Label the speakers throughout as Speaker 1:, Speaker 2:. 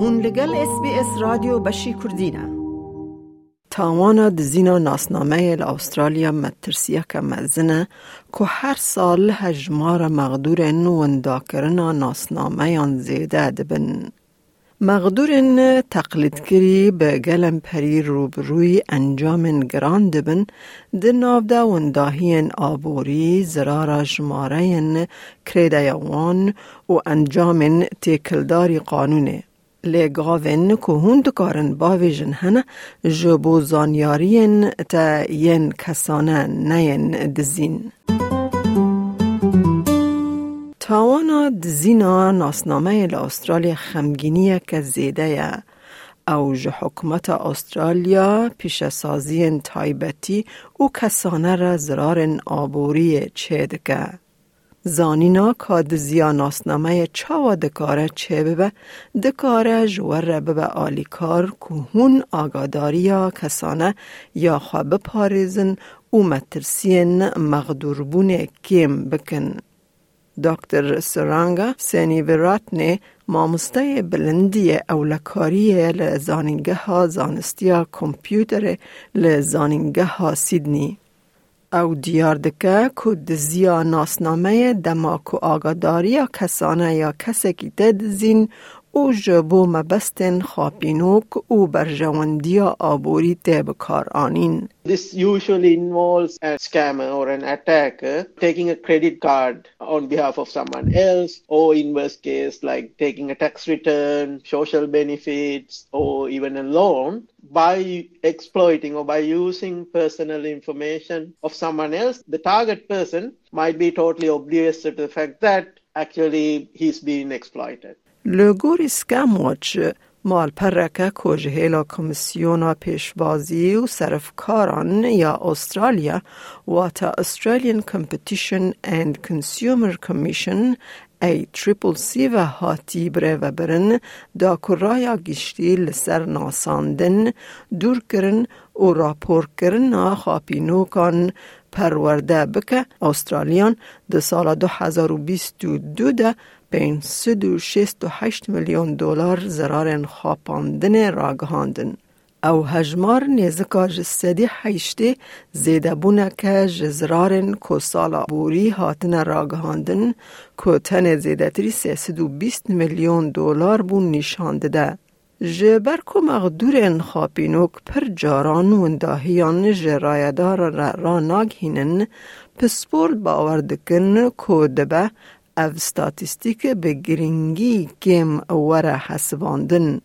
Speaker 1: هون لگل اس بی اس رادیو بشی کردینه تاوانا دزینا ناسنامه استرالیا مترسیه که مزنه که هر سال هجمار مغدور نوندا کرنا ناسنامه یان زیده دبن. مغدور تقلید کری به گلم پری روبروی انجام گران دبن ده نافده ونداهی آبوری زرار جماره کریدیوان و انجام تیکلداری قانونه. لگاوین که هند کارن باویجن هنه جبو زانیارین تا ین کسانه نین دزین. تاوانا دزینا ناسنامه استرالیا خمگینیه که زیده یا او حکومت استرالیا پیش سازی تایبتی و کسانه را زرار آبوری چید که. زانینا که دزیا ناسنامه چاوا دکاره چه ببه دکاره جور ببه آلیکار که هون آگاداریا کسانه یا خواه بپاریزن و مترسین مغدوربون کم بکن. دکتر سرانگا سینی وراتنه مامسته بلندی اولکاری لزانینگه ها زانستیا کمپیوتر لزانینگه ها سیدنی. او دیار که کو دزییا ناسنامه دەما و یا کسانه یا کەسێکی تر دزین او جبو مبستن خاپینوک او برجواندی آبوری تب کار آنین.
Speaker 2: This usually involves a scammer or an attacker taking a credit card on behalf of someone else, or in worst case, like taking a tax return, social benefits, or even a loan by exploiting or by using personal information of someone else. The target person might be totally oblivious to the fact that actually he's being exploited.
Speaker 1: لگوری سکم واچ مال پرکه کجهیلا کمیسیونا پیشبازی و صرفکاران یا استرالیا و تا Australian Competition and Consumer Commission ای تریپل سی و هاتی بره و برن دا کرایا گشتی لسر ناساندن دور کرن و راپور کرن نا خاپینوکان پرورده بکه استرالیان ده سال 2022 ده 568 میلیون دلار زرار خاپاندن راگهاندن. او هجمار نیزکا جسدی حیشتی زیده بونه که جزرارن کو سالا بوری هاتن راگهاندن که تن زیده تری 320 میلیون دلار بون نشانده ده. جبر کو مغدور خاپینوک پر جاران و انداهیان جرایدار را, را ناگهینن پسپورت باوردکن که دبه او ستاتیستیک به گرینگی کم وره حسواندن.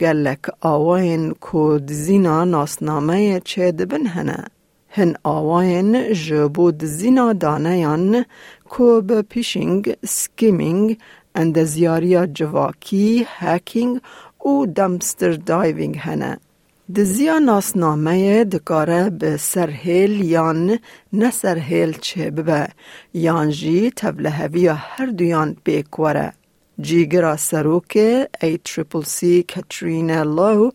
Speaker 1: گلک آواین کود زینا ناسنامه چه دبن هنه. هن آواین جبود زینا دانیان کو به پیشنگ، سکیمینگ، اندزیاریا جواکی، هکینگ و دمستر دایوینگ هنه. دزیا ناسنامه دکاره به سرهیل یان نه سرهیل چه ببه یان جی تبلهوی هر دویان بیکوره. جیگرا سروک ای تریپل سی کترینا لو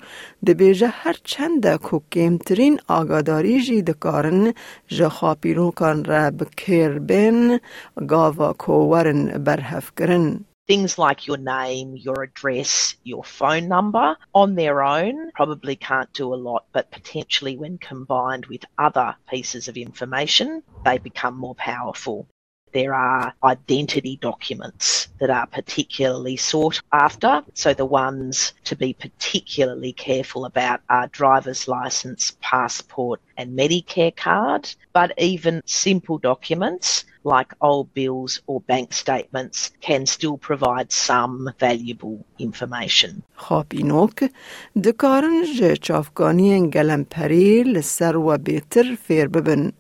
Speaker 1: دبیجه هر چند که کمترین آگاداری جی دکارن جخاپیرو کان را بکیر بین گاوا کوورن برهف کرن.
Speaker 3: Things like your name, your address, your phone number on their own probably can't do a lot, but potentially when combined with other pieces of information, they become more powerful There are identity documents that are particularly sought after. So the ones to be particularly careful about are driver's license, passport and Medicare card, but even simple documents like old bills or bank statements can still provide some valuable information.
Speaker 1: خاپینوک دکارن جه چافگانی گلمپری لسر و بیتر فیر ببن.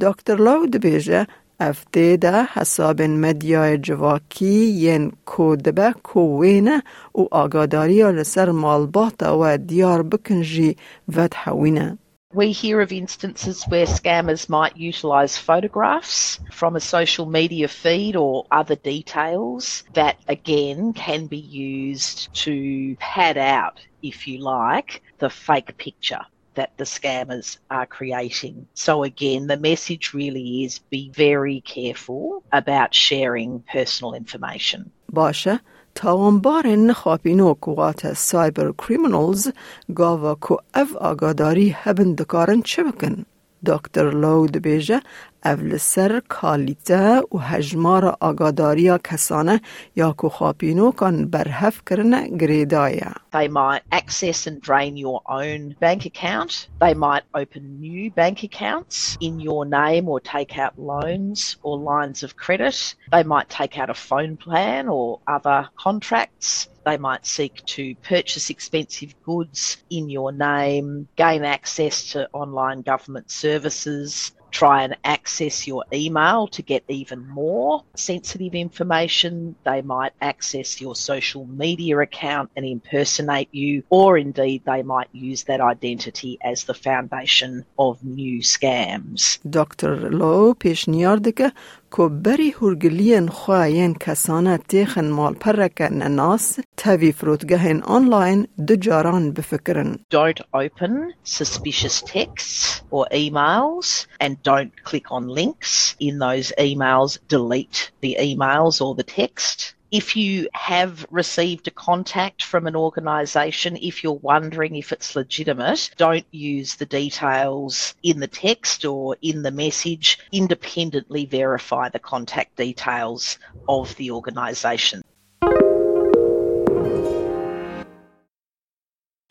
Speaker 1: دکتر لاو دبیجه افته ده حساب مدیای جواکی ین کودبه کوینه و آگاداری لسر مالبات و دیار بکنجی ود حوینه.
Speaker 3: We hear of instances where scammers might utilise photographs from a social media feed or other details that again can be used to pad out, if you like, the fake picture that the scammers are creating. So again, the message really is be very careful about sharing personal information.
Speaker 1: باشه تاوانبارن خاپینو کوات سایبر کریمنالز گاوا کو اف آگاداری هبن دکارن چه بکن؟ دکتر لو دبیجه اول سر کالیته و هجمار آگاداریا کسانه یا کو خاپینو کن برهف کرنه گریدایه.
Speaker 3: They might access and drain your own bank account. They might open new bank accounts in your name or take out loans or lines of credit. They might take out a phone plan or other contracts. They might seek to purchase expensive goods in your name, gain access to online government services, try and access your email to get even more sensitive information. They might access your social media account and impersonate you, or indeed they might use that identity as the foundation of new scams.
Speaker 1: دکتر لو پیشنیار که کو بری هرگلین خواهین کسانه تیخن مال پرک نناس تاوی فروتگهن آنلاین دو جاران بفکرن.
Speaker 3: Don't open suspicious texts or emails and don't click on links in those emails. Delete the emails or the text. If you have received a contact from an organisation, if you're wondering if it's legitimate, don't use the details in the text or in the message. Independently verify the contact details of the organisation.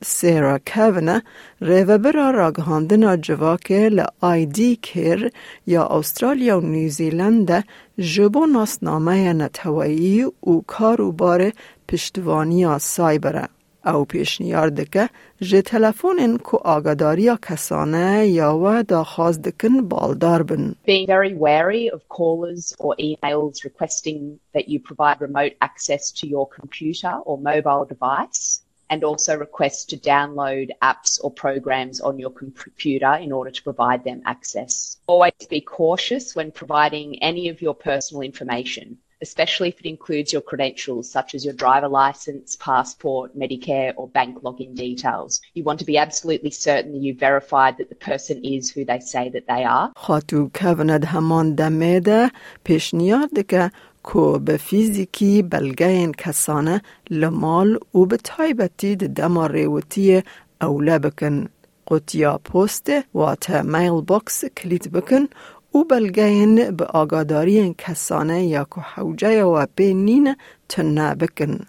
Speaker 1: سیرا کاونه ریوبرا راگهاندنا جواکه لآیدی کر یا استرالیا و نیوزیلند جبو ناسنامه نتوایی و کارو بار پشتوانی سایبره. او پیشنیار دکه جه تلفون کو آگاداری کسانه یا و داخواست دکن بالدار بن.
Speaker 4: Being very wary of callers or emails requesting that you provide remote access to your computer or mobile device. and also request to download apps or programs on your computer in order to provide them access. Always be cautious when providing any of your personal information, especially if it includes your credentials such as your driver license, passport, Medicare, or bank login details. You want to be absolutely certain that you've verified that the person is who they say that they are.
Speaker 1: خاطو کهوند همان دمیده پیشنیاد که کو به فیزیکی بلگین کسانه لمال و به تایبتی دما ریوتی اوله بکن. قطیا پست و تا میل باکس کلیت بکن و بلگین به آگاداری کسانه یا که حوجه و بینین تنه بکن.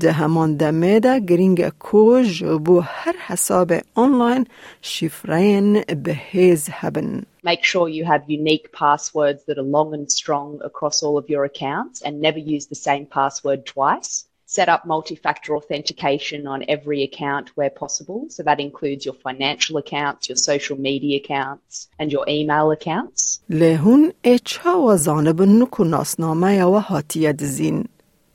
Speaker 1: ده همان دمه ده گرینگ کوژ بو هر حساب آنلاین شفرین به هیز هبن.
Speaker 4: Make sure you have unique passwords that are long and strong across all of your accounts and never use the same password twice. Set up multi-factor authentication on every account where possible. So that includes your financial accounts, your social media accounts, and your email accounts.
Speaker 1: لهون اچا و زانب نکو ناسنامه و هاتیه دزین.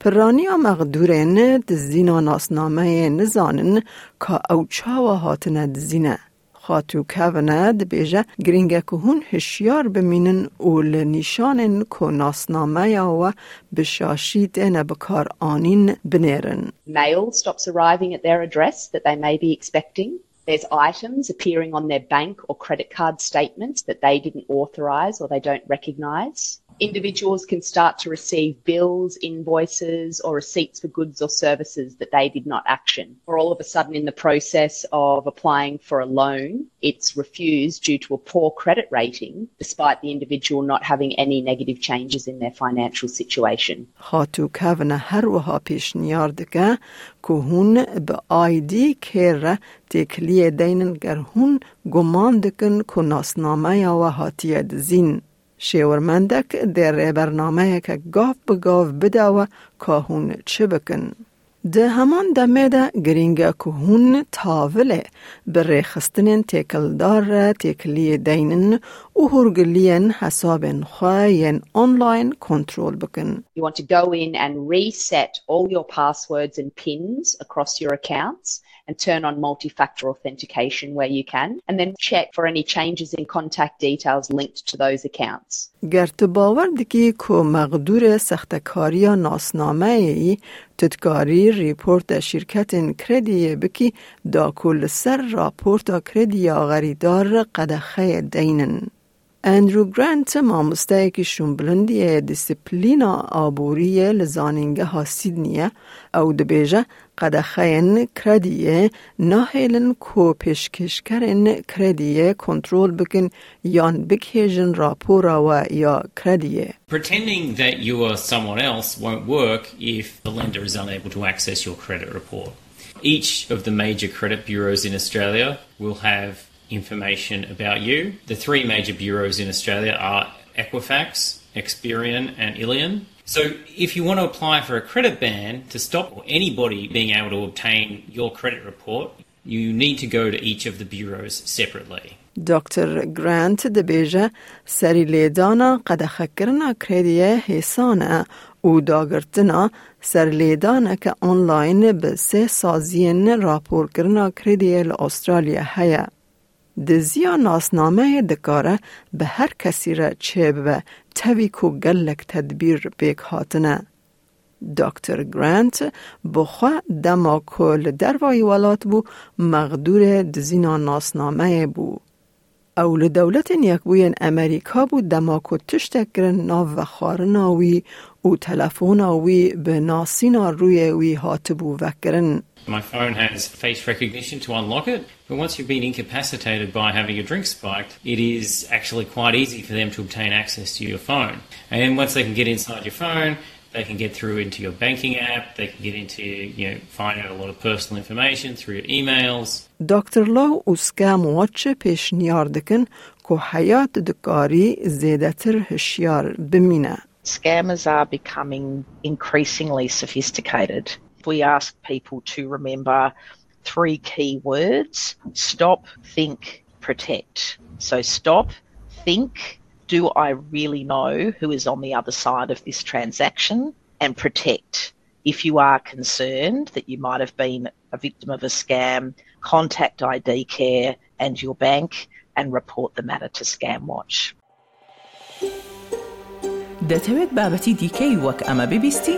Speaker 1: پرانیا مقدورن دزینا ناسنامه نزانن که او و هاتنه دزینه. خاتو کونه دبیجه گرینگه که هون هشیار بمینن و لنشانن که ناسنامه و بشاشید اینه بکار آنین بنیرن.
Speaker 4: Mail stops arriving at their address that they may be expecting. There's items appearing on their bank or credit card statements that they didn't authorize or they don't recognize. Individuals can start to receive bills, invoices, or receipts for goods or services that they did not action. Or all of a sudden, in the process of applying for a loan, it's refused due to a poor credit rating, despite the individual not having any negative changes in their financial situation.
Speaker 1: خاتو کونه هر وها پیشنیار دکه که هون به آیدی کره تکلیه دینن گر هون گمان دکن که ناسنامه و هاتیه دزین. شیورمندک در برنامه که گاف به گاف بداوه که هون چه بکن. ده همان دمه ده گرینگه که هون تاوله بره خستنین تکلدار تکلی دینن و هرگلین حساب خواهین آنلاین کنترول بکن.
Speaker 4: You want to go in and reset all your passwords and pins across your accounts and turn on multi-factor authentication where you can and then check for any changes in contact details linked to those accounts.
Speaker 1: گر تو باور دکی که مقدور سختکاری ناسنامه ای تدکاری ریپورت شرکت کردی بکی دا کل سر راپورت کردی آغریدار قدخه دینن. اندرو گرانت مامۆستایەکی شومبلندیە دیسپلینا ئابووریە لە زانینگەها سیدنیە ئەو دەبێژە قەدەخەیەن کرێدیە ناهێلن کۆ پێشکەشکەرن کرێدیە کۆنترۆل بکن یان بکێژن راپۆراوە یا کرێدیە.
Speaker 5: Pretending that you are someone else won't work if the lender is unable to access your credit report. Each of the major credit bureaus in Australia will have information about you. The three major bureaus in Australia are Equifax, Experian, and Ilion. So, if you want to apply for a credit ban to stop anybody being able to obtain your credit report, you need to go to each of the bureaus separately.
Speaker 1: دکتر گرانت دبیجه سری لیدانا قد خکرنا کردیه حسانه او داگرتنا سر لیدانه که آنلاین به سه سازین راپور کرنا کردیه لأسترالیا هیا. دزیا ناسنامه دکاره به هر کسی را چه به توی کو گلک تدبیر بیک هاتنه. دکتر گرانت بخوا دما کل وای ولات بو مغدور دزینا ناسنامه بو. اول دولت بوین امریکا بو دما کو تشتکرن ناو و خارناوی و تلفوناوی به ناسینا روی وی هاتبو وکرن.
Speaker 5: My phone has face recognition to unlock it, but once you've been incapacitated by having your drink spiked, it is actually quite easy for them to obtain access to your phone. And once they can get inside your phone, they can get through into your banking app, they can get into, you know, find out a lot of personal information through your emails.
Speaker 1: Dr. Lowe, uska muwache peshniar dikin hayat zedatir hishyar bimina.
Speaker 3: Scammers are becoming increasingly sophisticated we ask people to remember three key words stop, think, protect. So, stop, think, do I really know who is on the other side of this transaction? And protect. If you are concerned that you might have been a victim of a scam, contact ID Care and your bank and report the matter to ScamWatch.
Speaker 6: دەتەوێت بابەتی دیکەی وەک ئەمە ببیستی؟